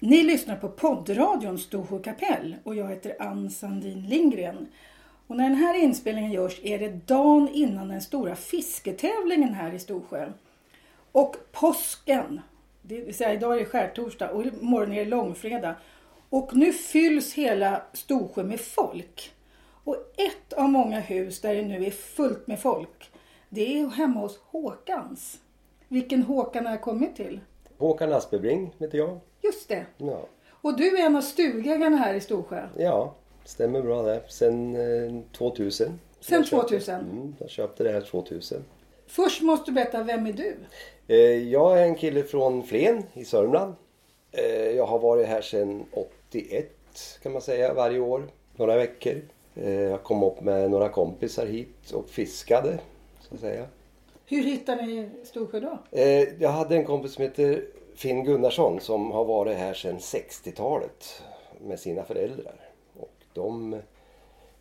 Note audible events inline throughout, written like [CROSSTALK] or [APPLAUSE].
Ni lyssnar på poddradion Storsjö kapell och jag heter Ann Sandin Lindgren. Och när den här inspelningen görs är det dagen innan den stora fisketävlingen här i Storsjö. Och påsken, det vill säga idag är det skärtorsdag och imorgon är det långfredag. Och nu fylls hela Storsjö med folk. Och ett av många hus där det nu är fullt med folk, det är hemma hos Håkans. Vilken Håkan har jag kommit till? Håkan Aspebring heter jag. Just det. Ja, Och du är en av stugägarna här i Storsjö. ja stämmer bra det. Sen eh, 2000. Sen Jag köpte- 2000? Mm, jag köpte det här 2000. Först måste du berätta, vem är du? Eh, jag är en kille från Flen i Sörmland. Eh, jag har varit här sedan 81 kan man säga varje år. Några veckor. Eh, jag kom upp med några kompisar hit och fiskade. Så att säga. Hur hittar ni Storsjö då? Eh, jag hade en kompis som heter Finn Gunnarsson som har varit här sedan 60-talet med sina föräldrar. Och de,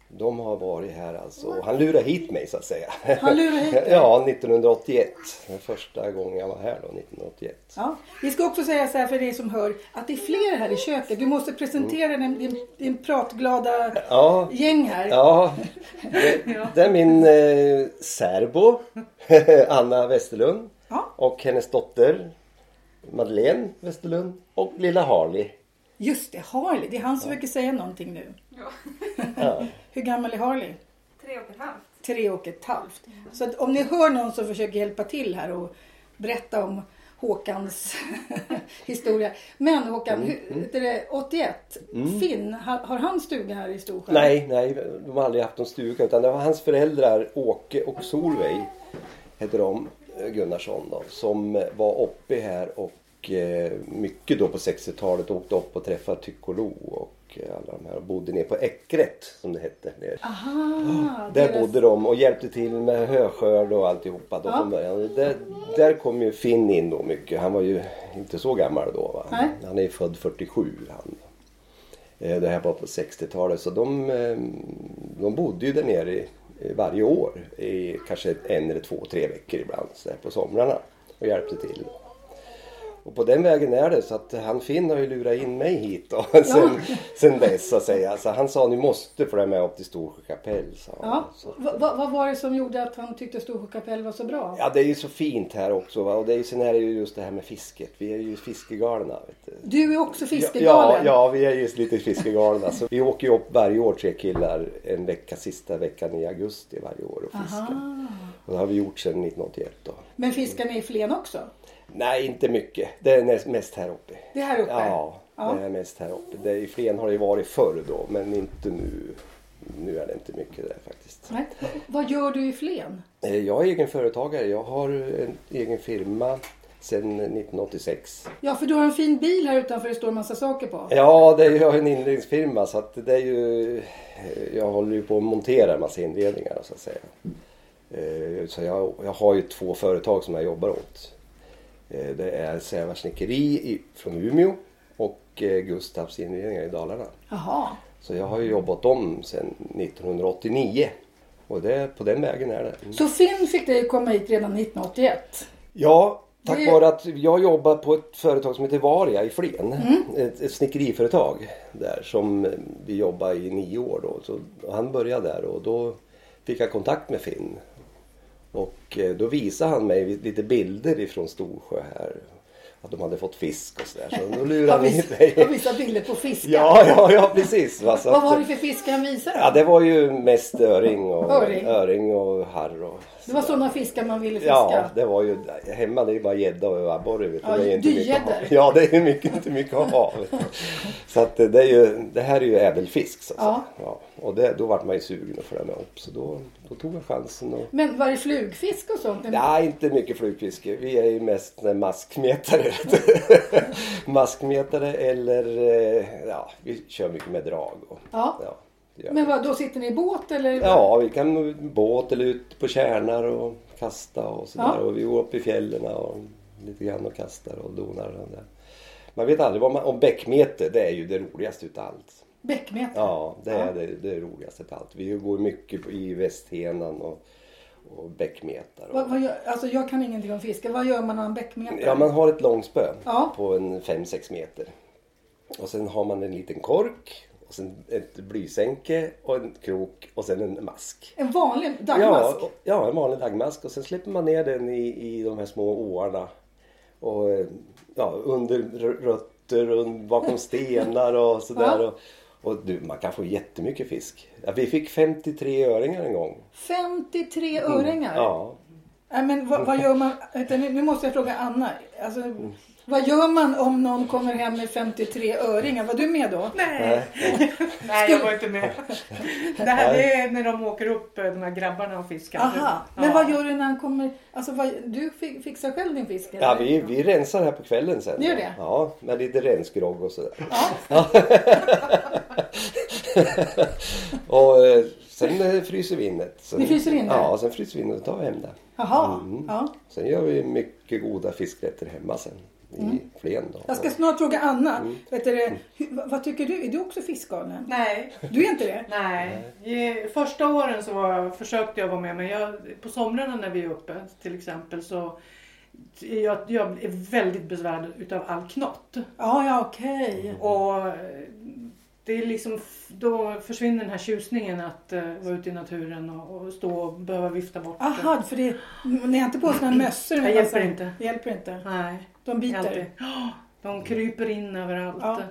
de har varit här alltså. Han lurade hit mig så att säga. Han lurade hit dig? [LAUGHS] ja, 1981. Den första gången jag var här då, 1981. Ja. Vi ska också säga så här för er som hör att det är fler här i köket. Du måste presentera din, din, din pratglada Ja, gäng här. ja. Det, [LAUGHS] det är min eh, särbo [LAUGHS] Anna Westerlund Ja. och hennes dotter Madeleine Westerlund och lilla Harley. Just det, Harley. Det är han som försöker säga någonting nu. [LAUGHS] Ja. Hur gammal är Harley? Tre och ett halvt. Tre och ett halvt. Så att om ni hör någon som försöker hjälpa till här och berätta om Håkans [LAUGHS] historia. Men Håkan, Mm, hur, heter det 81. Finn, har, har han stuga här i Storsjö? Nej, nej, de har aldrig haft någon stuga utan det var hans föräldrar Åke och Solveig heter de, Gunnarsson då, som var uppe här och eh, mycket då på 60-talet åkte upp och träffade Tyckolo och eh, alla de här och bodde nere på Äckret som det hette. Där, Aha, där deras- bodde de och hjälpte till med höskörd och alltihopa då Ja. från början. Där, där kom ju Finn in då mycket. Han var ju inte så gammal då. Va? Nej. Han är ju född 47 han. Eh, Det här var på 60-talet så de, eh, de bodde ju där nere i Eh, varje år i kanske en eller två, tre veckor ibland så på somrarna och hjälpte till. Och på den vägen är det så att han Finn har ju lurat in mig hit då, [LAUGHS] sen, sen dess så att säga. Så han sa ni måste följa med upp till Storsjö kapell. han. Ja. Så, Va, va, vad var det som gjorde att han tyckte Storsjö kapell var så bra? ja det är ju så fint här också va? och det är ju, sen är det ju just det här med fisket. Vi är ju fiskegalna. Du. Du är också Ja, fiskegalen. ja, vi är ju lite fiskegalna. Så vi åker ju upp varje år tre killar en vecka, sista veckan i augusti varje år och fiskar. Aha. Och det har vi gjort sedan 1981 då. Men fiskar ni i Flen också? Nej, inte mycket. Det är mest här uppe. Det är här uppe? Ja, Ja. det är mest här uppe. Det, I Flen har det ju varit förr då, men inte nu. Nu är det inte mycket där faktiskt. Nej. Vad gör du i Flen? Eh, Jag är egen företagare. Jag har en egen firma sedan 1986. Ja, för du har en fin bil här utanför det står en massa saker på. Ja, det är, jag har en inredningsfirma så att det är ju... Jag håller ju på att montera en massa inredningar så att säga. Eh, Så jag, jag har ju två företag som jag jobbar åt. Eh, Det är Sävars Snickeri från Umeå och eh, Gustavs inredningar i Dalarna. Jaha. Så jag har ju jobbat dem sedan 1989. Och det, på den vägen är det. Mm. Så Finn fick dig komma hit redan 1981? Ja, tack Det- vare att jag jobbar på ett företag som heter Varia i Flen. Mm. Ett, ett snickeriföretag där som eh, vi jobbade i nio år då. Så han började där och då fick jag kontakt med Finn. Och eh, då visade han mig lite bilder ifrån Storsjö här. Att de hade fått fisk och sådär. Så då lurade han vis- mig. har visat bilder på fiskar? Ja, ja, ja precis. Va? Vad var det för fiskar han visade? Ja, det var ju mest öring och, Öring. öring och harr. Och, Det var sådana fiskar man ville fiska? Ja, det var ju hemma det är bara gädda och abborre. Ja, det är inte mycket att ha. dygäddor. Ja, det är mycket, inte mycket att ha. Så att det, är ju, det här är ju ädelfisk så att Ja. säga. Ja. Och det, då vart man ju sugen att följa med upp. Så då, då tog jag chansen. Och... Men var det flugfisk och sånt? Nej, inte mycket flugfiske. Vi är ju mest maskmetare. [LAUGHS] maskmetare eller eh, ja, vi kör mycket med drag. Och, Ja. ja, Men vad, då sitter ni i båt eller? Ja, vi kan båt eller ut på tjärnar och kasta och sådär. Ja. Och vi går upp i fjällen och lite grann och kastar och donar. Och där. Man vet aldrig vad man... Och bäckmete, det är ju det roligaste utav allt. Bäckmeter? Ja, det är det, det roligaste utav allt. Vi går mycket i Västhenan och, och bäckmetar. Och, Vad, vad gör, alltså jag kan ingenting om fiske. Vad gör man när man bäckmeter? Ja, man har ett långspö Ja. på en 5-6 meter. Och sen har man en liten kork. Och sen ett blysänke och en krok och sen en mask. En vanlig dagmask? Ja, ja, en vanlig dagmask. Och sen släpper man ner den i, i de här små åarna. Och ja, under rötter och bakom [LAUGHS] stenar och sådär. Ja. Och, och du, man kan få jättemycket fisk. Ja, vi fick 53 öringar en gång. 53 öringar? Ja. Nej, men vad, vad gör man? Nu måste jag fråga Anna. Alltså, Mm. vad gör man om någon kommer hem med 53 öringar? Var du med då? Nej. [LAUGHS] Nej, jag var inte med. Det här det är när de åker upp, eh, de här grabbarna och fiskar. Aha, men Ja. vad gör du när han kommer? Alltså, vad, du fi- fixar själv din fisk? eller? Ja, vi, vi rensar här på kvällen sen. Ni gör det? Ja, med lite rensgrogg och sådär. Ja. [LAUGHS] [LAUGHS] [LAUGHS] Och eh, sen eh, fryser vi in det. Sen, Ni fryser in det? Ja, sen fryser vi in det och tar vi hem det. Jaha. Mm. Ja. Sen gör vi mycket goda fiskrätter hemma sen. I Mm. Flen då. Jag ska snart fråga Anna. Mm. Vet du, hur, vad- tycker du? Är du också fiskgalen? Nej, Du är inte det? nej. I första åren så var, försökte jag vara med men jag, på somrarna när vi är uppe till exempel så jag, jag är väldigt besvärad utav all knott. Ja, ja okej. Och eh, det är liksom, då försvinner den här tjusningen att uh, vara ute i naturen och, och stå och behöva vifta bort. det. Aha, för det, ni har inte på sådana mössor? Det hjälper massa- inte. Det hjälper inte. Nej. De biter? Alltid. De kryper in överallt. Ja.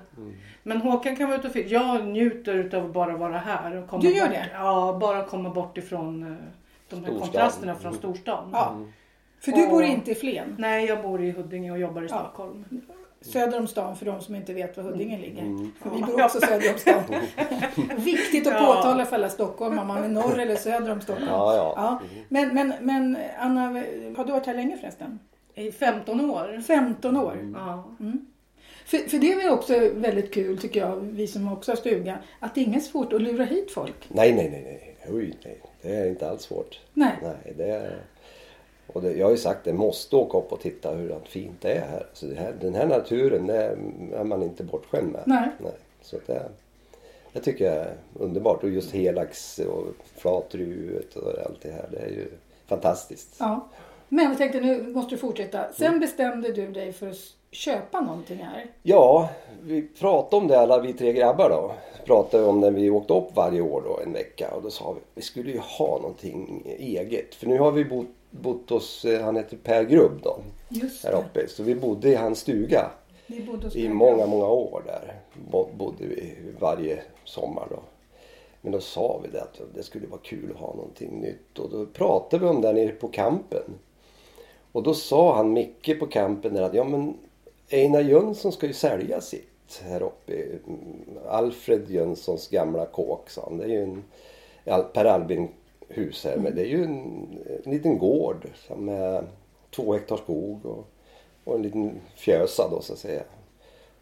Men Håkan kan vara ute och fiska. Jag njuter utav att bara vara här. Och komma Du gör bort. det? Ja, bara komma bort ifrån eh, de här Storstan. kontrasterna från storstan. Ja. För du Och- bor inte i Flen? Nej, jag bor i Huddinge och jobbar i Ja. Stockholm. Söder om stan för de som inte vet var Huddinge ligger. Mm. För vi bor också söder om stan. [LAUGHS] Viktigt att Ja. påtala för alla stockholmare om man är norr eller söder om Stockholm. Ja, ja. Ja. Men, men, men Anna, har du varit här länge förresten? I 15 år. 15 år. Ja. För, för det är väl också väldigt kul tycker jag, vi som också har stuga, att det är inget svårt att lura hit folk. Nej, nej, nej, nej. Oj, nej. Det är inte alls svårt. Nej. Nej, det är... Och det, jag har ju sagt det, måste åka upp och titta hur fint det är här. Så det här den här naturen det är, man inte bortskämd med. Nej. Så det, det tycker jag är underbart. Och just helax och flatruet och allt det här. Det är ju fantastiskt. Ja. Men jag tänkte nu måste du fortsätta. Sen bestämde du dig för att köpa någonting här. Ja, vi pratade om det alla vi tre grabbar då. Pratade om när vi åkte upp varje år då en vecka och då sa vi vi skulle ju ha någonting eget. För nu har vi bott, bott hos, eh, han heter Per Grubb då, Just här uppe. Så vi bodde i hans stuga i många, många år där. Bo- Bodde vi varje sommar då. Men då sa vi det att det skulle vara kul att ha någonting nytt och då pratade vi om det nere på campen. Och då sa han Micke på campen där att ja men Einar Jönsson ska ju sälja sitt här uppe. Mm, Alfred Jönssons gamla kåk sa han. Det är ju en Per Albin hus här men det är ju en, en liten gård med två hektar skog och, och en liten fjösa då så att säga.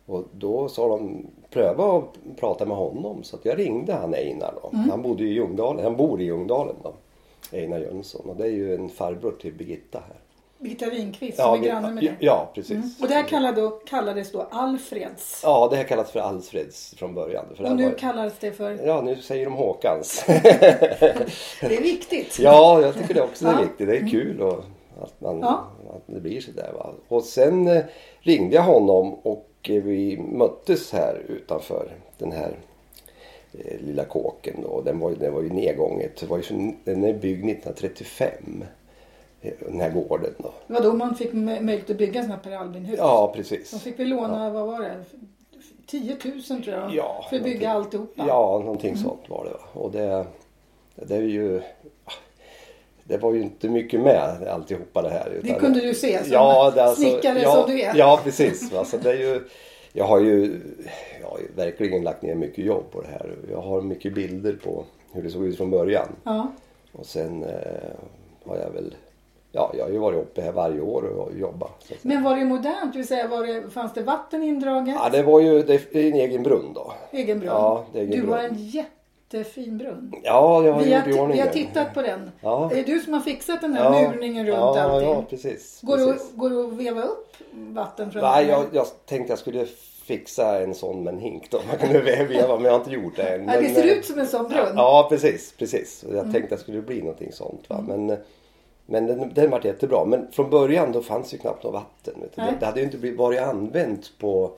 Och då sa de pröva att prata med honom så att jag ringde han Einar då. Han bodde i Ljungdalen, han bor i Ljungdalen då. Einar Jönsson och det är ju en farbror till Birgitta här. Birgitta Winqvist som är vi- granne med ja, dig. ja precis. Och det här kallade då, kallades då Alfreds. Ja det här kallas för Alfreds från början. För Och nu var- kallas det för... Ja nu säger de Håkans. [LAUGHS] Det är viktigt. ja jag tycker det också är Ja. viktigt. Det är kul och att, man, Ja. att det blir sådär. Va? Och sen eh, ringde jag honom och eh, vi möttes här utanför den här eh, lilla kåken då. Den var, den var ju nedgånget. Det var ju, så- den är byggd 1935. Den här gården då. Det var då man fick mö- möjlighet att bygga sådana här Per Albin-hus. Ja De precis. fick vi låna, vad var det? 10 000 tror jag. Ja, för att bygga alltihopa. Ja, någonting sånt var det. Va? Och det, det är ju... Det var ju inte mycket med alltihopa det här. Det kunde du se som ja, det alltså- snickare ja, som du är. Ja, precis. Va? Så det är ju, jag har ju jag har ju verkligen lagt ner mycket jobb på det här. Jag har mycket bilder på hur det såg ut från början. Ja. Och sen eh, har jag väl... Ja, jag har ju varit uppe här varje år och jobbat. Men var det modernt? Det vill säga, var det, fanns det vatten indraget? Ja, det var ju det är en egen brunn då. Egen brunn? Ja, det är egen du har brunn. en jättefin brunn. Ja, jag har Vi har, gjort i ti- ordning vi har tittat på den. Ja. Är det du som har fixat den här murningen runt ja, allting? Ja, precis. Går, precis. går det att veva upp vatten från Nej, jag, jag tänkte jag skulle fixa en sån med en hink då. Man kunde veva, men jag har inte gjort det än. Ja, det ser eh, ut som en sån brunn. Ja, precis. precis. Jag Mm. tänkte att det skulle bli någonting sånt. Va? Men, eh, men den, den var jättebra. Men från början då fanns ju knappt något vatten. Det, det hade ju inte blivit, varit använt på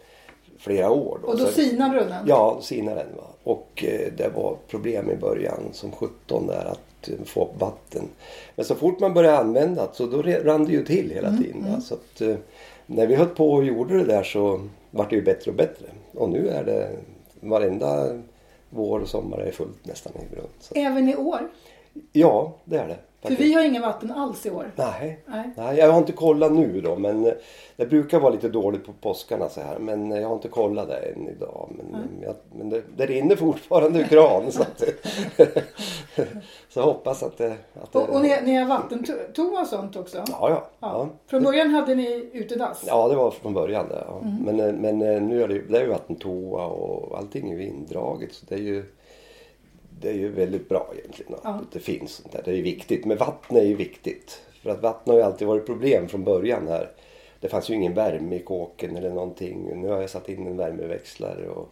flera år. Då. Och då sinar brunnen? Ja, sinade den. Va? Och eh, det var problem i början som 17 där att eh, få upp vatten. Men så fort man började använda det så då rann det ju till hela Mm, tiden. Va? Så att, eh, när vi höll på och gjorde det där så vart det ju bättre och bättre. Och nu är det varenda vår och sommar är fullt nästan i brunn. Så, Även i år? ja, det är det. För vi har ingen vatten alls i år. Nej. Nej. Nej, jag har inte kollat nu då men eh, det brukar vara lite dåligt på påskarna så här. Men eh, jag har inte kollat det än idag. Men, eh, jag, men det, det rinner fortfarande ur kran. så att, [LAUGHS] så jag hoppas att det... Att det Och, och ni, ni har vattentoa och sånt också? ja, ja, Ja. Från början hade ni utedass? Ja, det var från början det. Ja. Mm. Men, eh, men nu är det, det är ju vattentoa och allting är ju indraget. Så det är ju, det är ju väldigt bra egentligen att Ja. det finns sånt där. Det är ju viktigt. Men vatten är ju viktigt. För att vatten har ju alltid varit problem från början här. Det fanns ju ingen värme i kåken eller någonting. Nu har jag satt in en värmeväxlare och...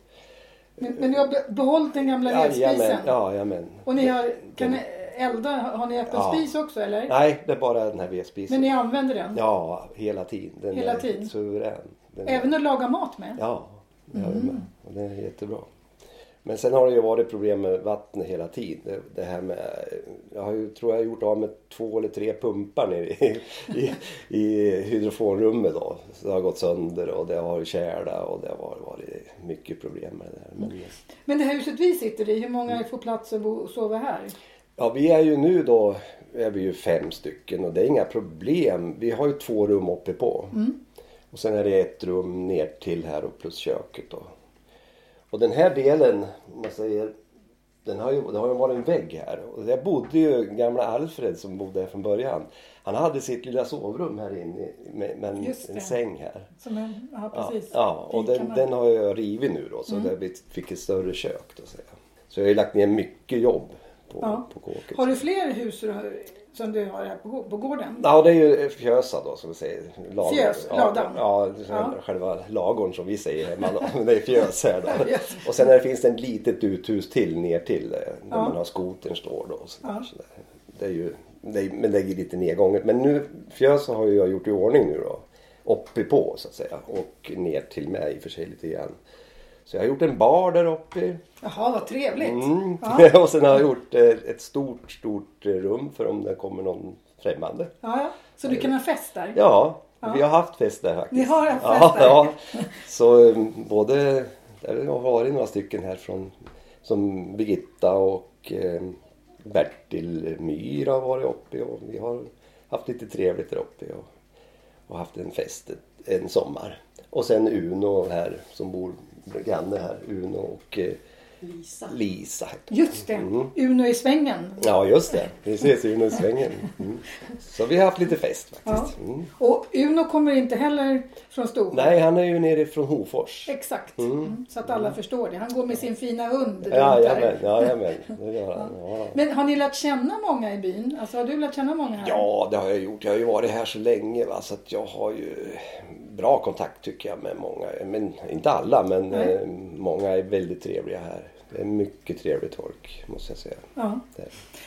Men, men du har be- behållit den gamla vedspisen? Jajamän, jajamän. Och ni har, kan Den- ni elda? Har ni öppen Ja. spis också eller? Nej, det är bara den här vedspisen. Men ni använder den? Ja, hela tiden. Den Hela är tiden? suverän. Den Även att laga mat med? Ja, det Mm. vi med. Och det är jättebra. Men sen har det ju varit problem med vattnet hela tiden. Det, här med, jag har ju, tror jag, gjort av med två eller tre pumpar nere i, [LAUGHS] i, i hydrofonrummet då. Så det har gått sönder och det har tjäla och det har varit mycket problem med det där. Men, Men det här huset vi sitter i, hur många får plats att bo och sova här? ja, vi är ju nu då, är vi ju fem stycken och det är inga problem. Vi har ju två rum uppe på. Och sen är det ett rum ner till här och plus köket då. Och den här delen, man säger, den har ju, det har ju varit en vägg här. Och där bodde ju gamla Alfred som bodde här från början. Han hade sitt lilla sovrum här inne med, med en, det. en säng här. Som en, ja, Ja, precis. ja och Dit kan den, Mm. den har jag rivit nu då så det blivit- fick ett större kök då säga. Så jag har ju lagt ner mycket jobb på, Ja. på kåket. Har du fler hus då, som du har här på, på gården? Ja, det är ju fjösa då som vi säger. Lador. Fjös, ja, ladan. Ja, Ja. själva lagorn som vi säger hemma [LAUGHS] det är fjös här då. [LAUGHS] Yes. Och sen det, finns det ett litet uthus till ner till eh, där Ja. man har skotern står då. Så Ja. så. Det är ju, det är, men det är lite nedgånget. Men nu, fjös har ju jag gjort i ordning nu då. Uppe på så att säga. Och ner till mig i och för sig lite grann. Så jag har gjort en bar där uppe. Jaha, vad trevligt. Mm. Ja. [LAUGHS] och sen har jag gjort eh, ett stort, stort eh, rum för om det kommer någon främmande. Ja, ja. Så du kan ha fest där? Ja, Ja. vi har haft fest där faktiskt. Ni har haft ja, fest där? Ja. [LAUGHS] Så um, både, det har varit några stycken här från som Birgitta och eh, Bertil Myhr har varit uppe och vi har haft lite trevligt där uppe och, och haft en fest en sommar. Och sen Uno här som bor granne här, Uno och eh, Lisa. Lisa. Just det, Mm. Uno i svängen. Ja just det, precis Uno i svängen. Mm. Så vi har haft lite fest faktiskt. Ja. Mm. Och Uno kommer inte heller från Storsjö? Nej, han är ju nere från Hofors. Exakt, Mm. Mm. så att alla förstår det. Han går med sin fina hund runt Ja, jajamän, jajamän. [LAUGHS] Det gör han. Ja. Men har ni lärt känna många i byn? Alltså har du lärt känna många här? ja, det har jag gjort. Jag har ju varit här så länge va, så att jag har ju bra kontakt tycker jag med många. Men inte alla, men eh, många är väldigt trevliga här. Det är mycket trevligt folk måste jag säga. Ja.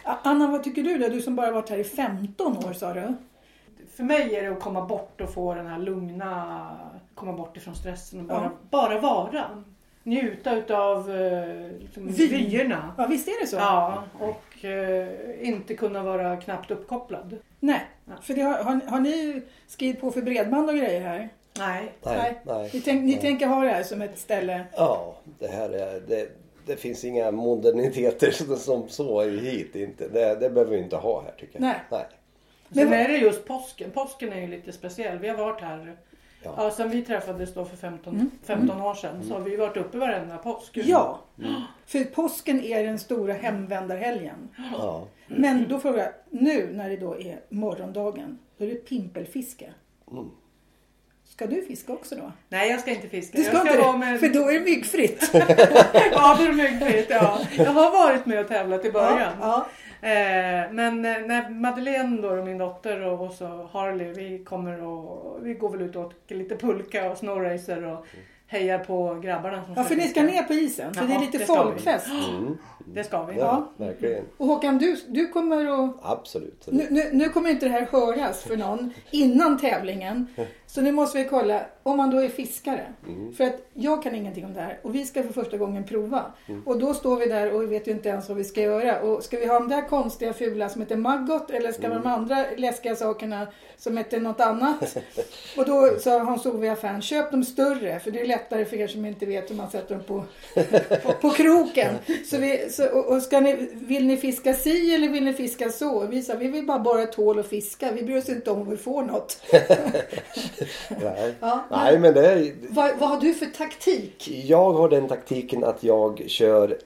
Anna, vad tycker du då? Du som bara varit här i 15 år sa du. För mig är det att komma bort och få den här lugna, komma bort ifrån stressen och bara, Ja. bara vara. Njuta utav eh, liksom, Vy. vyerna. Ja, visst är det så? Ja, och eh, inte kunna vara knappt uppkopplad. Nej, Ja. för det har, har, har ni skrivit på för bredband och grejer här? Nej. Nej, nej. Ni, tänk, ni nej. tänker ha det här som ett ställe? Ja, det här är... Det, det finns inga moderniteter [LAUGHS] som, som så hit inte. Det, det behöver vi inte ha här tycker jag. Nej. nej. Men- är det just påsken. Påsken är ju lite speciell. Vi har varit här Ja. Ja, sen vi träffades då för 15, Mm. 15 år sedan så har vi varit uppe varenda påsk. Ja, Mm. för påsken är den stora hemvändarhelgen. Ja. Men då frågar jag, nu när det då är morgondagen, då är det pimpelfiske. Mm. Ska du fiska också då? Nej, jag ska inte fiska. Du ska, jag inte vara det, med... för då är det myggfritt. [LAUGHS] Ja, det är myggfritt. Ja. Jag har varit med och tävlat i början. Ja, Eh, men eh, när Madeleine då, min dotter och, och så Harley, vi kommer och vi går väl ut och åker lite pulka och snowracer och hejar på grabbarna. Som Ja, för ni ska ner på isen. Så Ja, det är lite det ska vi. folkfest. Det ska vi. Ja, verkligen. Och Håkan, du, du kommer att... Absolut. Nu, nu, nu kommer inte det här höras för någon innan tävlingen. Så nu måste vi kolla om man då är fiskare. För att jag kan ingenting om det här och vi ska för första gången prova. Och då står vi där och vet ju inte ens vad vi ska göra. Och ska vi ha de där konstiga fula som heter maggot eller ska vi ha de andra läskiga sakerna som heter något annat? [LAUGHS] Och då sa Hans-Ove i affären, köp de större för det är lättare för er som inte vet hur man sätter dem på, på, på kroken. Så vi, så, och, ska ni, vill ni fiska si eller vill ni fiska så? Vi sa, vi vill bara borra ett hål och fiska. Vi bryr oss inte om om vi får något. [LAUGHS] Nej. Ja, Nej, men det är, Vad, vad har du för taktik? jag har den taktiken att jag kör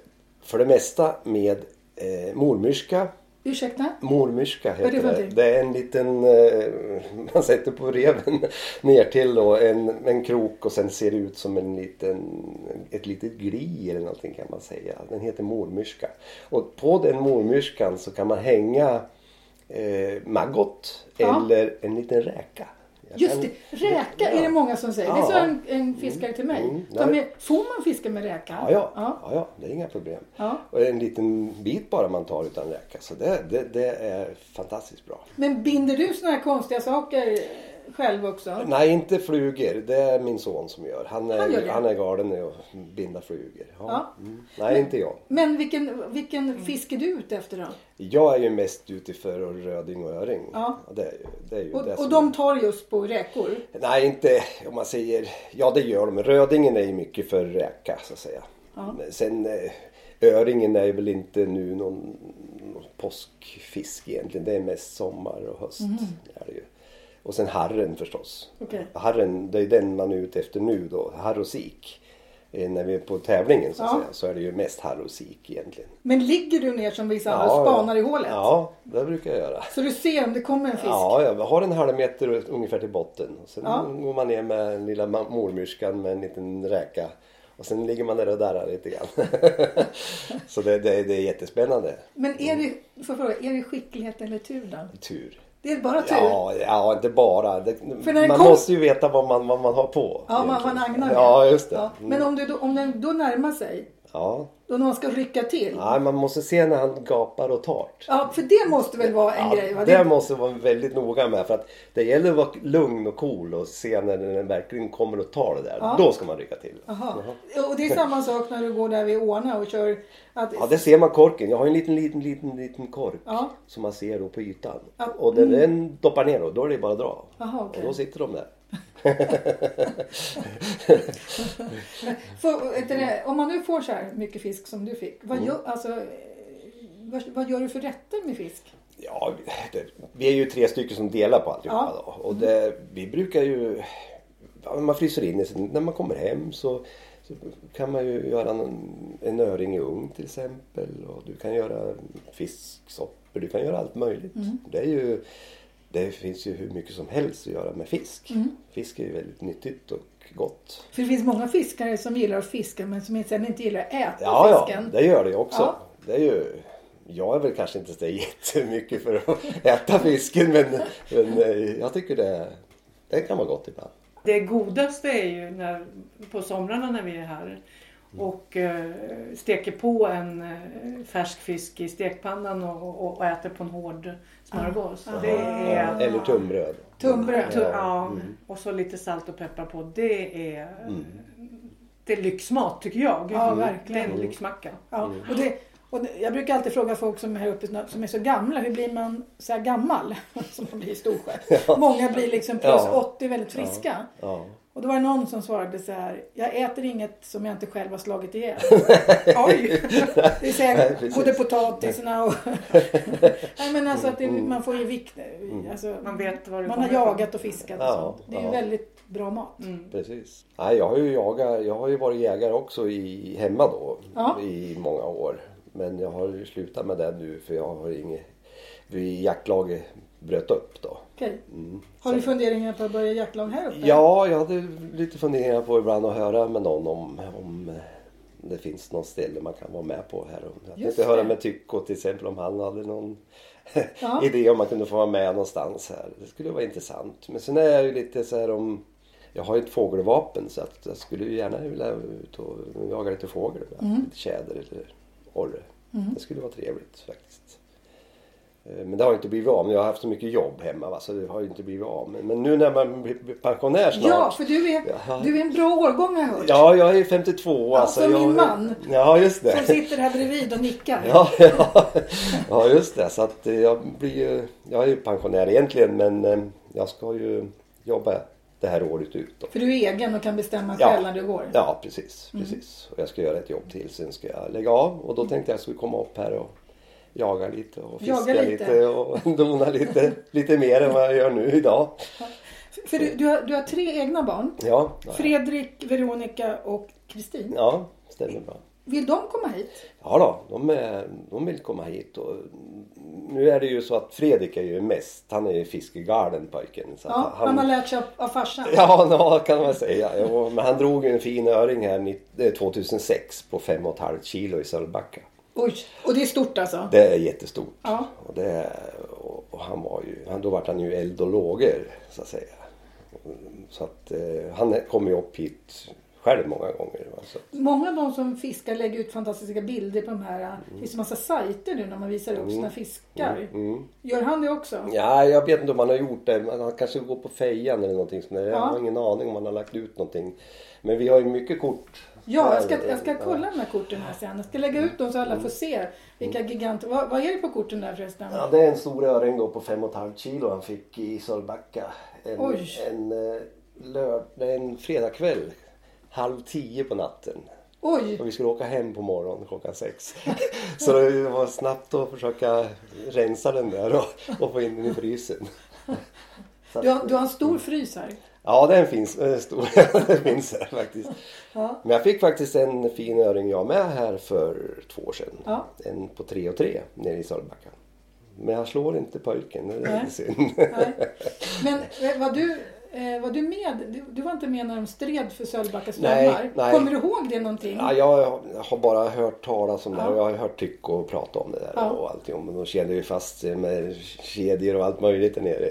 för det mesta med eh, mormyrska. Ursäkta? Mormyrska det heter det. Det är en liten, eh, [LAUGHS] man sätter på reven [LAUGHS] ner till då, en, en krok och sen ser det ut som en liten, ett litet gli eller någonting kan man säga. Den heter mormyrska. Och på den mormyrskan så kan man hänga eh, maggot Ja. eller en liten räka. Just det, räka är det många som säger. Det sa en, en fiskare till mig. Mm, nej. är, får man fiska med räka? Ja, ja. ja. ja, ja, det är inga problem. Ja. Och en liten bit bara man tar utan räka. Så det, det, det är fantastiskt bra. Men binder du såna här konstiga saker själv också? Nej, inte flugor. Det är min son som gör. Han är, Han gör han det? är galen i att binda flugor. Ja. Ja. Mm. Nej, inte jag. Men vilken, vilken fisk är du ute efter då? Jag är ju mest ute för röding och öring. Ja. Det är ju, det är ju Och, det och de tar just på räkor? Nej, inte om man säger... Ja, det gör de. Rödingen är ju mycket för räka så att säga. Ja. Men Sen eh, öringen är väl inte nu någon, någon påskfisk egentligen. Det är mest sommar och höst. Är det ju. Och sen harren förstås. Okej. Harren, det är den man är ute efter nu då. Harr och sik. Eh, När vi är på tävlingen så Ja. säga så är det ju mest harr och sik egentligen. Men ligger du ner som vissa andra och spanar i hålet? Ja, det brukar jag göra. Så du ser om det kommer en fisk? Ja, jag har en halv meter ungefär till botten. Och sen Ja. går man ner med den lilla mormyrskan med en liten räka. Och sen ligger man där och darrar lite grann. [LAUGHS] så det, det, det är jättespännande. Men är det, får jag fråga, är det skicklighet eller tur då? Tur. Det är bara tur? Ja, ja, inte bara. Det, man kom- måste ju veta vad man, vad man har på. Ja, man, egentligen. man agnar med. Ja, just det. Ja. Mm. Men om, du om den då närmar sig, Ja. Då någon ska rycka till? Nej, man måste se när han gapar och tar. Ja, för det måste väl vara en Ja, grej? Va? det måste vara väldigt noga med för att det gäller att vara lugn och cool och se när den verkligen kommer att ta det där. Ja. Då ska man rycka till. Jaha. Och det är samma sak när du går där vid Åna och kör... Att, Ja, det ser man korken. Jag har en liten, liten, liten, liten kork Ja. som man ser då på ytan. Mm. Och när den doppar ner då, då är det bara att dra. Jaha, okej. Och då sitter de där. För, det, om man nu får så här mycket fisk som du fick. Mm. Vad, gör, alltså, vad, vad gör du för rätter med fisk? Ja, det, vi är ju tre stycken som delar på alltihopa Ja. då. Och det, vi brukar ju... Man fryser in. Sen När man kommer hem så, så kan man ju göra en, en öring i ugn till exempel. Och du kan göra fisksoppor. Du kan göra allt möjligt. Mm. Det är ju... Det finns ju hur mycket som helst att göra med fisk. Mm. Fisk är ju väldigt nyttigt och gott. För det finns många fiskare som gillar att fiska men som sen inte gillar att äta Ja, ja, fisken. det gör det ju också. Ja. Det är ju, jag är väl kanske inte så [LAUGHS] jättemycket för att äta fisken men, men eh, jag tycker det, det kan vara gott ibland. Det godaste är ju när, på somrarna när vi är här och eh, steker på en eh, färsk fisk i stekpannan och, och, och äter på en hård smörgås. Ah. Det är... Eller tunnbröd. Tunnbröd. Tu- Ja. ja, Mm. och så lite salt och peppar på. Det är, det är lyxmat tycker jag. Ja, Det verkligen. är en lyxmacka. Ja, Mm. och det, och det, jag brukar alltid fråga folk som är här uppe som är så gamla. Hur blir man så här gammal? [LAUGHS] Som man blir i Storsjö. Många blir liksom plus Ja. 80 väldigt friska. Ja. Och då var det någon som svarade så här. Jag äter inget som jag inte själv har slagit ihjäl. [LAUGHS] Oj! Det är Nej, precis. både potatisarna och... [LAUGHS] Nej men alltså att det, man får ju vikt. Alltså, Man vet vad det man har jagat och fiskat och Ja, sånt. Det är ju ja. väldigt bra mat. Mm. Precis. Nej, jag har ju jagat, jag har ju varit jägare också i, hemma då Ja. i många år. Men jag har ju slutat med det nu för jag har inget, vi jaktlaget bröt upp då. Okej. Mm. Har du funderingar på att börja jaktlag här uppe? Ja, jag hade lite funderingar på ibland att höra med någon om, om eh, det finns något ställe man kan vara med på här. Jag tänkte höra med Tycko till exempel om han hade någon Ja. [LAUGHS] idé om man kunde få vara med någonstans här. Det skulle vara intressant. Men sen är jag ju lite så här om jag har ju ett fågelvapen så att jag skulle ju gärna vilja ut och jaga lite fågel. Lite tjäder eller orre. Det skulle vara trevligt faktiskt. Eh, Men det har inte blivit av. Men jag har haft så mycket jobb hemma va, så det har inte blivit av. Men, men nu när man blir pensionär snart. Ja, för du är, du är en bra årgång har jag hört. Ja, jag är 52. alltså, som jag, min man. Ja, just det. Som sitter här bredvid och nickar. [LAUGHS] Ja, ja, ja, just det. Så att eh, jag blir ju, jag är ju pensionär egentligen men eh, jag ska ju jobba det här året ut. Då. För du är egen och kan bestämma Ja. själv när du går. Ja, precis. Mm. precis. Och jag ska göra ett jobb till. Sen ska jag lägga av och då tänkte jag att jag skulle komma upp här och jaga lite och fiska lite. lite. och [LAUGHS] dona lite, lite mer än vad jag gör nu idag. För du, du, har, du har tre egna barn. Ja, Fredrik, Veronica och Kristin. ja stämmer bra. Vill de komma hit? Ja då, de, är, de vill komma hit och nu är det ju så att Fredrik är ju mest, han är ju fiskegalen pojken. Så Ja, han har lärt sig av, av farsan. Ja, ja, kan man säga. Jo, men han drog ju en fin öring här nitt- eh, 2006 på 5,5 kilo i Sölvbacka. Oj, och det är stort alltså? Det är jättestort. Ja. Och, det, och, och han var ju, han, då vart han ju eld och lågor så att säga. Så att eh, han kom ju upp hit själv många gånger. va, Så. Många av de som fiskar lägger ut fantastiska bilder på de här. Det finns en massa sajter nu när man visar upp sina fiskar. Mm. Gör han det också? Ja, jag vet inte om han har gjort det. Han kanske går på fejan eller någonting sånt där. Jag Ja. har ingen aning om han har lagt ut någonting. Men vi har ju mycket kort. Ja, jag ska, jag ska Ja. kolla de här korten här sen. Jag ska lägga ut dem så alla får se vilka giganter. Vad, vad är det på korten där förresten? Ja, det är en stor öring då på 5,5 kilo han fick i Sölvbacka. En, Oj. en, eh, lörd, en fredagkväll. Halv tio på natten. Oj! Och vi skulle åka hem på morgonen klockan sex. [LAUGHS] Så det var snabbt att försöka rensa den där och, och få in den i frysen. [LAUGHS] Du har, du har en stor frys här. Ja, den finns. Den stor. [LAUGHS] den finns här faktiskt. Ja. Men jag fick faktiskt en fin öring jag med här för två år sedan. Ja. En på tre och tre nere i Sölvbacka. Men jag slår inte pojken. Det är Nej. synd. Nej. Men eh, var du, eh, var du med? Du, du var inte med när de stred för Sölvbacka strömmar? nej. Kommer du ihåg det någonting? Ja, jag har bara hört talas om det Ja. här jag har hört Tycko prata om det där Ja. och allting. Men de kedjade ju fast med kedjor och allt möjligt där nere.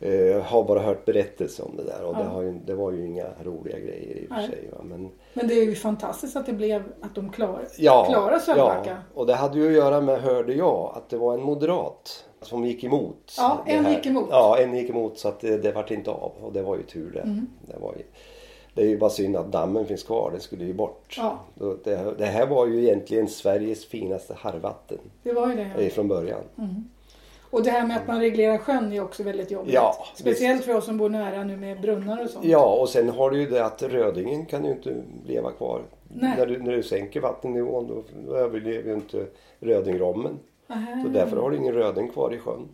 Eh, Jag har bara hört berättelser om det där och Ja. det, ju, det var ju inga roliga grejer i och för Nej. sig. Men, Men det är ju fantastiskt att det blev att de klar, ja, klarar Sölvbacka. ja, och det hade ju att göra med, hörde jag, att det var en moderat som gick emot. Ja, en gick emot. Ja, en gick emot så att det, det vart inte av och det var ju tur det. Mm. det, var ju, det är ju bara synd att dammen finns kvar, den skulle ju bort. Ja. Det, det här var ju egentligen Sveriges finaste harvatten Det var ju det. eh, från början. Och det här med att man reglerar sjön är också väldigt jobbigt. Ja, Speciellt för oss som bor nära nu med brunnar och sånt. Ja, och sen har du ju det att rödingen kan ju inte leva kvar. Nej. När du, när du sänker vattennivån då, då överlever ju inte rödingrommen. Nähä. Så därför har du ingen röding kvar i sjön.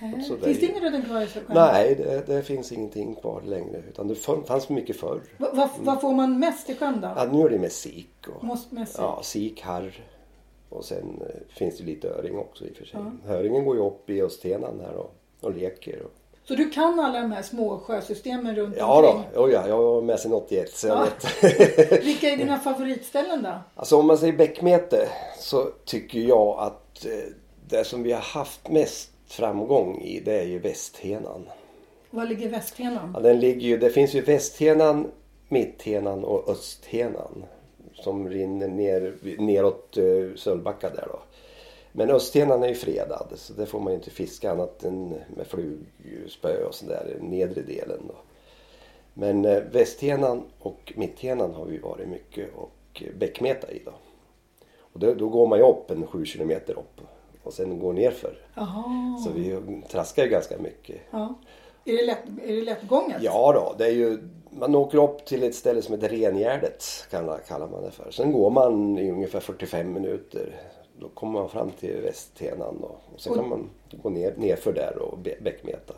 Finns det ingen röding kvar i sjön? Nej, det, det finns ingenting kvar längre. Utan det fann- fanns mycket förr. Va- va- Vad får man mest i sjön då? Ja, nu är det med sik. Och, Måste mest ja, sik, harr. Och sen eh, finns det lite öring också i och för sig. Ja. Höringen går ju upp i Östenan här och, och leker. Och, Så du kan alla de här små sjösystemen runt ja omkring? då, oh ja, jag var med sedan 81 så jag Ja. vet. Vilka är dina favoritställen då? Alltså om man säger bäckmete så tycker jag att eh, det som vi har haft mest framgång i det är ju Västhenan. Var ligger Västhenan? Ja, den ligger ju, det finns ju Västhenan, Mitthenan och Östhenan. Som rinner ner, neråt uh, Sölvbacka där då. Men Östhenan är ju fredad så det får man ju inte fiska annat än med flugspö och sådär, nedre delen då. Men eh, Västhenan och Mitthenan har vi varit mycket och eh, bäckmeta i då. Och då, då går man ju upp en sju kilometer upp och sen går nerför. Så vi traskar ju ganska mycket. Ja. Är det, lätt, är det lättgånget? Ja då, det är ju, man åker upp till ett ställe som heter Rengärdet kallar, man det för. Sen går man i ungefär 45 minuter. Då kommer man fram till Västhenan då. Och sen Och- kan man gå ner, nerför där och bä- bäckmeta.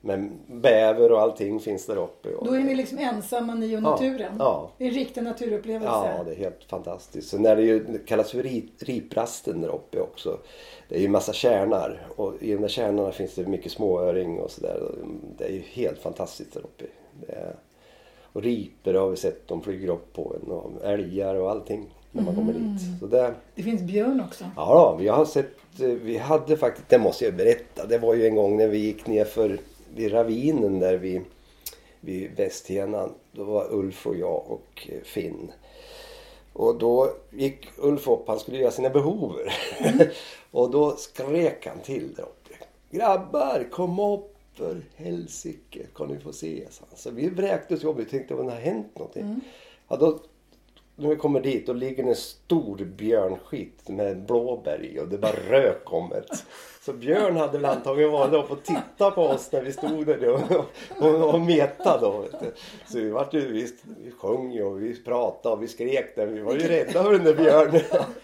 Men bäver och allting finns där uppe. Och, Då är ni liksom ensamma ni och naturen? ja. Det är en riktig naturupplevelse? Ja, det är helt fantastiskt. Så när det, ju, det kallas för ri, riprasten där uppe också. Det är ju massa kärnar och i de där kärnorna finns det mycket småöring och sådär. Det är ju helt fantastiskt där uppe. Är, och riper har vi sett, de flyger upp på en och älgar och allting när man kommer dit. Så det, Det finns björn också? Ja, då, vi har sett, vi hade faktiskt, det måste jag berätta, det var ju en gång när vi gick ner för vid ravinen där vid, vid Västhenan. Då var Ulf och jag och eh, Finn. Och då gick Ulf upp, han skulle göra sina behov. [LAUGHS] och då skrek han till där uppe. Grabbar, kom upp för helsike, kan ni få se. Så vi vräktes upp, vi tänkte att det har hänt någonting. Ja, då, när vi kommer dit då ligger en stor björnskit med blåbär i och det bara rök om det. Så Björn hade väl antagligen varit upp och tittat på oss när vi stod där och, och, och metade. Då. Så vi, vart ju, vi, vi sjöng ju och vi pratade och vi skrek där. Vi var ju rädda för den där björnen.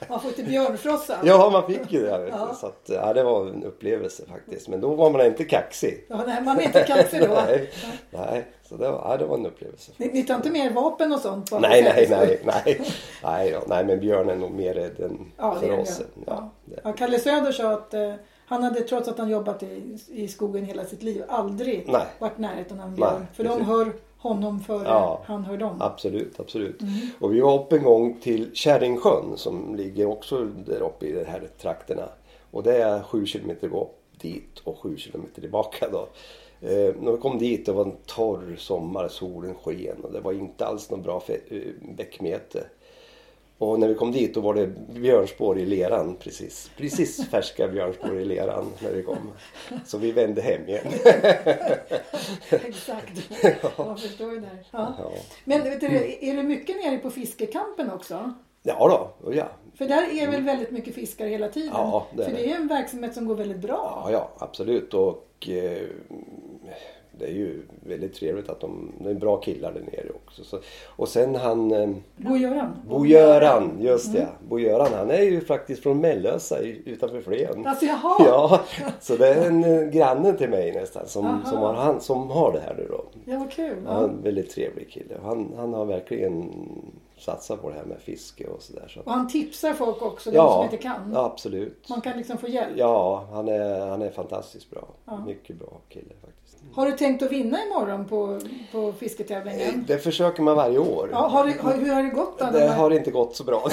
Man får till björnfrossa. Ja, man fick ju det. Ja. Så att, ja, det var en upplevelse faktiskt. Men då var man inte kaxig. Ja, nej, man är inte kaxig då. [LAUGHS] nej, nej, så det var, ja, det var en upplevelse. Ni, ni tar inte mer vapen och sånt? Nej, nej, nej, nej. Nej, då, nej, men Björn är nog mer rädd än Ja, för oss. Ja, Ja. Kalle Söder sa att eh, han hade trots att han jobbat i, i skogen hela sitt liv aldrig Nej. varit närheten av en björn. Nej, för de hör honom före Ja. han hör dem. Absolut, absolut. Mm. Och vi var uppe en gång till Kärringsjön som ligger också där uppe i de här trakterna. Och det är sju kilometer gå dit och sju kilometer tillbaka då. Eh, när vi kom dit det var en torr sommar, solen sken och det var inte alls någon bra fe- eh, bäckmete. Och när vi kom dit då var det björnspår i leran precis. Precis [LAUGHS] färska björnspår i leran när vi kom. Så vi vände hem igen. [LAUGHS] Exakt. Jag förstår det. här. Ja. Ja, Men du, är det mycket nere på fiskekampen också? ja då, ja. För där är väl väldigt mycket fiskare hela tiden? Ja, det är För det är en verksamhet som går väldigt bra. Ja, ja absolut. Och eh, det är ju väldigt trevligt att de, det är bra killar där nere också. Så, och sen han eh, Bo-Göran. Bo-Göran, just det. Bo-Göran han är ju faktiskt från Mellösa utanför Flen. Alltså jaha. Ja, så det är en eh, granne till mig nästan som, Aha. som, har, han, som har det här nu då. Ja, vad kul. Ja, Ja. en väldigt trevlig kille. Han, han har verkligen satsat på det här med fiske och sådär. Så. Och han tipsar folk också, de som Ja, inte kan. ja, absolut. Man kan liksom få hjälp. Ja, han är, han är fantastiskt bra. Ja. Mycket bra kille faktiskt. Har du tänkt att vinna imorgon på, på fisketävlingen? Det försöker man varje år. Ja, har det, har, hur har det gått då? Det har inte gått så bra. [LAUGHS]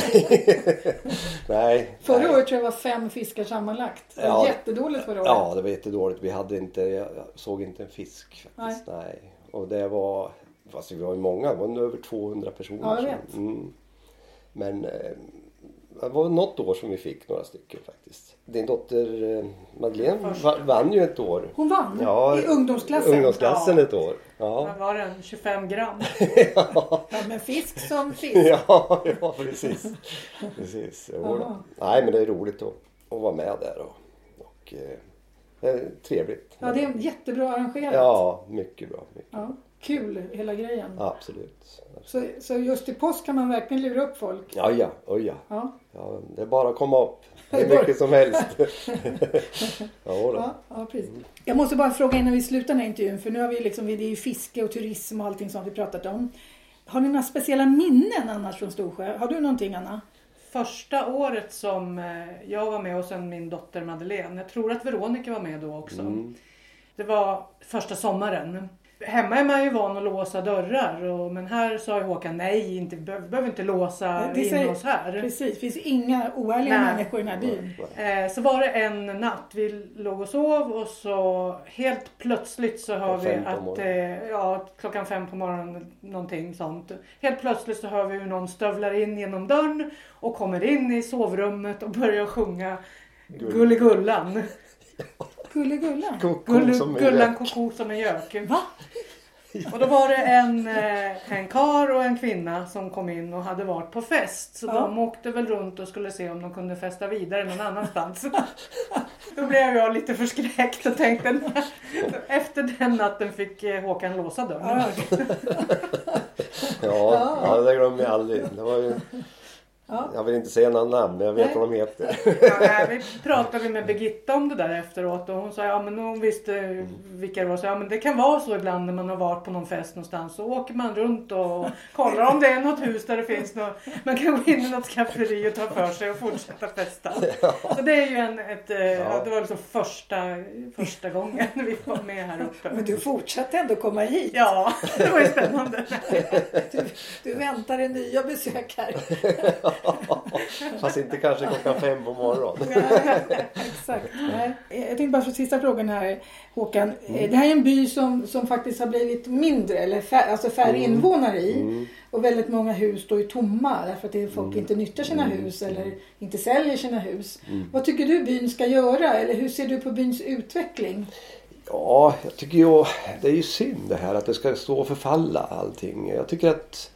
nej. Förra nej. året tror jag det var fem fiskar sammanlagt. Det var Ja. jättedåligt förra året. Ja, det var jättedåligt. Vi hade inte, jag såg inte en fisk faktiskt. Nej. Och det var, fast vi var ju många, det var över 200 personer. Ja, jag som- vet. Mm. Men eh, det var något år som vi fick några stycken faktiskt. Din dotter eh, Madeleine Första. va- vann ju ett år. Hon vann Ja, i ungdomsklassen. Ungdomsklassen Ja. ett år. Ja. Vad var den? 25 gram? [LAUGHS] Ja, men fisk som fisk. ja, ja precis. precis. Nej men det är roligt att, att vara med där och, och eh, det är trevligt. Ja, det är jättebra arrangerat. Ja, mycket bra. Mycket. Ja, Kul hela grejen. Absolut. Så, så just i påsk kan man verkligen lura upp folk. Ja, ja, oj ja. Ja, ja. Det är bara att komma upp. Hur mycket som helst. [LAUGHS] ja, då. ja, ja precis. Jag måste bara fråga innan vi slutar den här intervjun, för nu har vi liksom, det är ju fiske och turism och allting sånt vi pratat om. Har ni några speciella minnen annars från Storsjö? Har du någonting Anna? Första året som eh, jag var med och sen min dotter Madeleine. Jag tror att Veronica var med då också. Mm. Det var första sommaren. Hemma är man ju van att låsa dörrar och, men här sa ju Håkan nej, inte, vi behöver- inte låsa Det in säger- oss här. Precis, det finns inga oärliga Nej. människor i den här byn. Eh, så var det en natt, vi låg och sov och så helt plötsligt så hör vi att, eh, ja klockan fem på morgonen, någonting sånt. Helt plötsligt så hör vi hur någon stövlar in genom dörren och kommer in i sovrummet och börjar sjunga Gull- Gulligullan. [LAUGHS] Gulligulla. Koko Gull, som en gullan koko som en gök. Va? [LAUGHS] Och då var det en, eh, en kar och en kvinna som kom in och hade varit på fest. Så Ja. de åkte väl runt och skulle se om de kunde festa vidare någon annanstans. [LAUGHS] Då blev jag lite förskräckt och tänkte efter den natten fick eh, Håkan låsa dörren. [LAUGHS] Ja, Ja, ja, det glömmer jag aldrig. Det var ju, Ja. jag vill inte säga några namn, men jag vet Nej. vad de heter. Ja, vi pratade med Birgitta om det där efteråt och hon sa ja men hon visste vilka det var. Så, ja men det kan vara så ibland när man har varit på någon fest någonstans. Så åker man runt och kollar om det är något hus där det finns något. Man kan gå in i något skafferi och ta för sig och fortsätta festa. [LAUGHS] Så det är ju en, ett, eh, ja. det var liksom första, första gången [LAUGHS] vi var med här uppe. Men du fortsatte ändå komma hit. Ja, det var ju spännande. [LAUGHS] Du, du väntar en nya besök här. Fast inte kanske klockan fem på morgonen. [LAUGHS] Exakt. Nej. Jag tänkte bara för sista frågan här Håkan. Det här är en by som, som faktiskt har blivit mindre, eller fär, alltså färre invånare i. Och väldigt många hus står ju tomma därför att det är folk inte nyttjar sina hus eller inte säljer sina hus. Vad tycker du byn ska göra eller hur ser du på byns utveckling? Ja, jag tycker ju det är ju synd det här att det ska stå och förfalla allting. Jag tycker att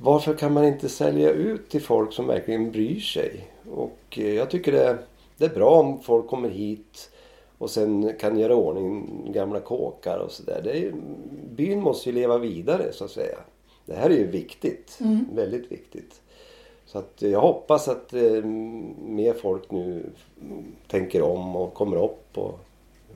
varför kan man inte sälja ut till folk som verkligen bryr sig? Och eh, jag tycker det, det är bra om folk kommer hit och sen kan göra ordning gamla kåkar och sådär. Byn måste ju leva vidare så att säga. Det här är ju viktigt. Väldigt viktigt. Så att jag hoppas att eh, mer folk nu tänker om och kommer upp och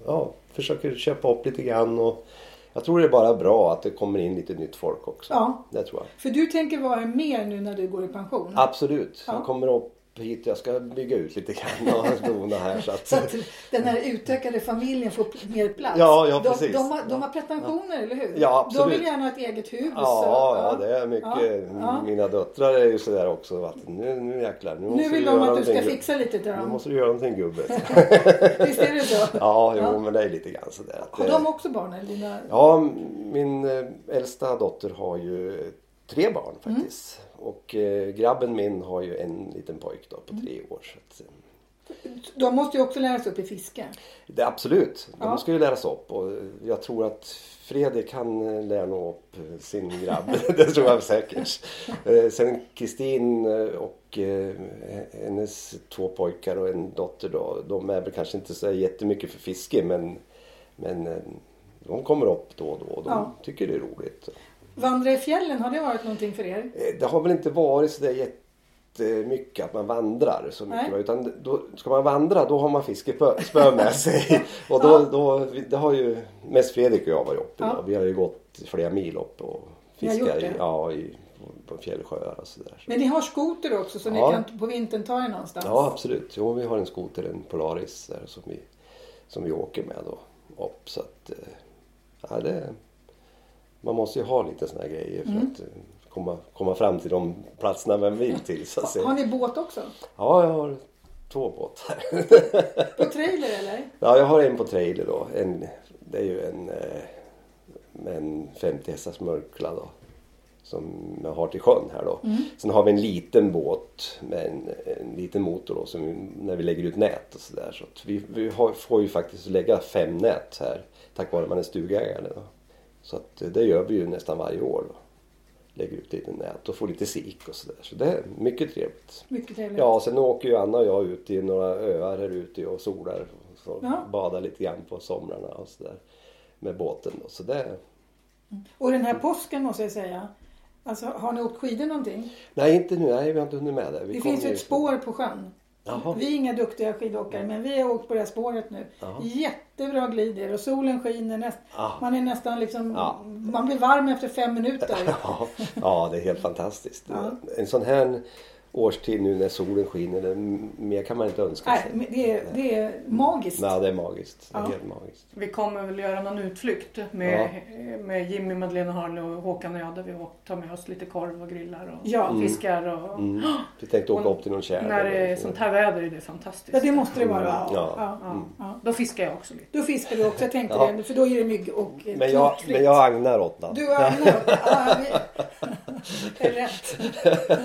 ja, försöker köpa upp lite grann. Och jag tror det är bara bra att det kommer in lite nytt folk också. Ja. Det tror jag. För du tänker vara mer nu när du går i pension? Absolut. Ja. Jag kommer upp hit. Jag ska bygga ut lite grann och dona här. Så att, Så att den här utökade familjen får mer plats. Ja, ja, de, precis. de, har, de har pretensioner, eller hur? Ja, absolut. De vill gärna ha ett eget hus. Ja, och- ja, det är mycket. Ja, ja. Mina döttrar är ju sådär också. Att nu, nu jäklar. Nu, Nu vill de att du ska fixa lite till Nu dem. måste du göra någonting gubbe. [LAUGHS] Visst är det så? [LAUGHS] Ja, jo, Ja. men det är lite grann sådär. Att, Har de också barn? Eller dina... Ja, min eh, äldsta dotter har ju tre barn Mm. faktiskt. Och eh, grabben min har ju en liten pojk då på tre år. Så att, eh, De måste ju också lära sig upp i fiske. det, absolut, de Ja. ska ju läras upp. Och jag tror att Fredrik han eh, lär nog upp eh, sin grabb. [LAUGHS] det tror jag säkert. Sen Kristin och hennes två pojkar och en dotter då. De är väl kanske inte så jättemycket för fiske men, men de kommer upp då och då och de Ja. tycker det är roligt. Vandra i fjällen, har det varit någonting för er? Eh, Det har väl inte varit så där jättemycket att man vandrar så mycket. Nej. Utan då, ska man vandra då har man fiskespö med sig. [LAUGHS] Och då, Ja. då, det har ju mest Fredrik och jag varit uppe Ja. Vi har ju gått flera mil upp och gjort i, ja, i, på fjällsjöar och sådär. Men ni har skoter också så Ja. ni kan på vintern ta er någonstans? Ja absolut. Jo, vi har en skoter, en Polaris där som vi, som vi åker med då upp. Så att, eh, ja, det, man måste ju ha lite såna här grejer för Mm. att eh, komma, komma fram till de platserna man vill till. Så att. Har ni båt också? Ja, jag har två båtar. [LAUGHS] På trailer eller? ja, jag har en på trailer då. En, det är ju en, eh, en 50 hästars mörkla då. Som jag har till sjön här då. Sen har vi en liten båt med en, en liten motor då. Som vi, när vi lägger ut nät och sådär. Så att vi, vi har, får ju faktiskt lägga fem nät här. Tack vare att man är stugägare då. Så att eh, det gör vi ju nästan varje år då. Lägger ut lite nät och får lite sik och sådär. Så det är mycket trevligt. Mycket trevligt. Ja, sen åker ju Anna och jag ut i några öar här ute och solar. Så Ja. Badar lite grann på somrarna och sådär. Med båten då. Så det... Och den här påsken måste jag säga. Alltså har ni åkt skidor någonting? Nej, inte nu. Nej, vi har inte hunnit med det. Vi Det finns ju- ett spår på sjön. Jaha. Vi är inga duktiga skidåkare men vi har åkt på det här spåret nu. Jaha. Jättebra glider och solen skiner. Näst, Ah. Man är nästan liksom, Ja. man blir varm efter fem minuter. [LAUGHS] Ja, det är helt fantastiskt. En sån här årstid nu när solen skiner, mer kan man inte önska Nej, sig. men det, är, det är magiskt. Nej, det är magiskt. Det är Ja. helt magiskt. Vi kommer väl göra någon utflykt med, med Jimmy, Madeleine Harle och Håkan och jag där vi tar med oss lite korv och grillar och Ja. fiskar. Och, Mm. Vi tänkte åka Och upp till någon kärr. När det är sånt här väder är det fantastiskt. Ja, det måste det vara. Ja. Ja. Ja. Ja. Ja. Då fiskar jag också lite. Då fiskar du också, jag tänkte Ja. det. För då är det mygg och eh, Men jag, men jag agnar åt den. Du har Agnar. Ja, vi... [LAUGHS] det är rätt.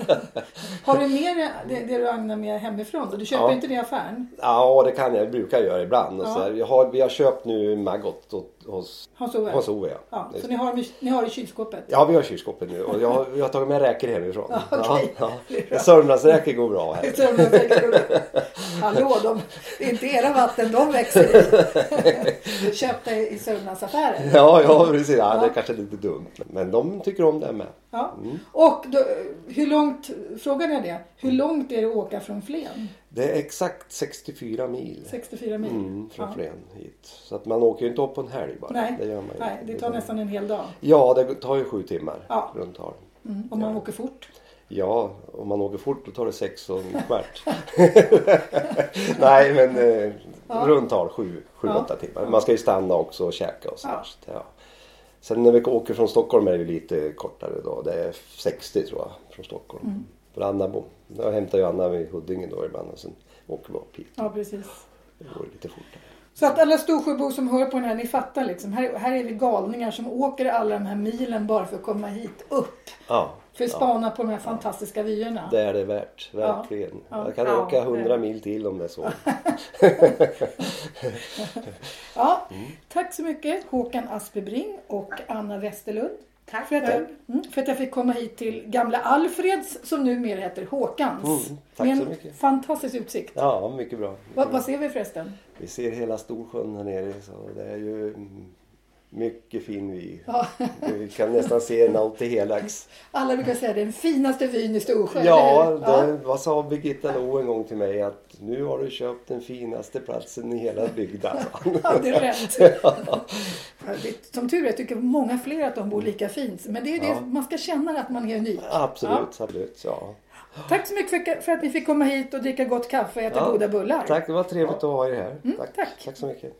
[LAUGHS] Har du mer det, det du agnar med hemifrån? Du köper Ja. inte det i affären? Ja, det kan jag. Jag brukar göra ibland. Ja. Jag har, vi har köpt nu maggot hos, Hans-Ove? Ove. Ja. Ja, så ni har, ni har i kylskåpet? ja, vi har kylskåpet nu och jag, har- jag har tagit med räkor hemifrån. [LAUGHS] Ja, okej. ja, Det ja. Sörmlandsräkor går bra här. Hallå, de, det är inte era vatten de växer i. [LAUGHS] Köpta i, i Sörmlandsaffären. Ja, ja precis. Ja, det är kanske lite dumt. Men de tycker om det med. Ja. Mm. Och då, hur långt, frågan är det, hur långt är det att åka från Flen? Det är exakt 64 mil. 64 mil? Mm, från Ja. Flen hit. Så att man åker ju inte upp på en helg bara. Nej, det gör man ju nej, det tar nästan en hel dag. Ja, det tar ju sju timmar Ja. runt tal. Mm, om man åker fort. Ja, om man åker fort då tar det sex och en kvart. [LAUGHS] Nej, men eh, Ja. runt tal sju, sju Ja. åtta timmar. Man ska ju stanna också och käka och så. Ja. så Ja. Sen när vi åker från Stockholm är det lite kortare då. Det är 60 tror jag från Stockholm. Mm. För Anna bor, jag hämtar ju Anna vid Huddinge då ibland och sen åker vi upp hit. Ja, precis. Det går lite fortare. Så att alla Storsjöbor som hör på den här, ni fattar liksom. Här, här är vi galningar som åker alla de här milen bara för att komma hit upp. Ja, För att spana på de här fantastiska vyerna. det är det värt. Verkligen. Ja. Jag kan Ja, åka 100 mil till om det är så. [LAUGHS] Ja, Mm. tack så mycket Håkan Aspebring och Anna Westerlund. Tack För att, jag, mm, för att jag fick komma hit till gamla Alfreds som numera heter Håkans. Mm, tack med så en mycket. fantastisk utsikt. Ja, mycket bra. Mycket Vad, bra. vad ser vi förresten? Vi ser hela Storsjön här nere så det är ju mm, mycket fin vy. Ja, [LAUGHS] Vi kan nästan se en out till helax. alla brukar säga den finaste vyn i Storsjö. Ja, det, vad sa Birgitta Lo en gång till mig att nu har du köpt den finaste platsen i hela bygden. [LAUGHS] Ja, det är rätt. [LAUGHS] Ja, det- Som tur är tycker många fler att de bor lika fint. Men det är Ja. det, man ska känna att man är unik. Absolut, absolut. Ja. Tack så mycket för, att ni fick komma hit och dricka gott kaffe och äta Ja, goda bullar. Tack, det var trevligt att ha er här. Mm, tack. tack så mycket.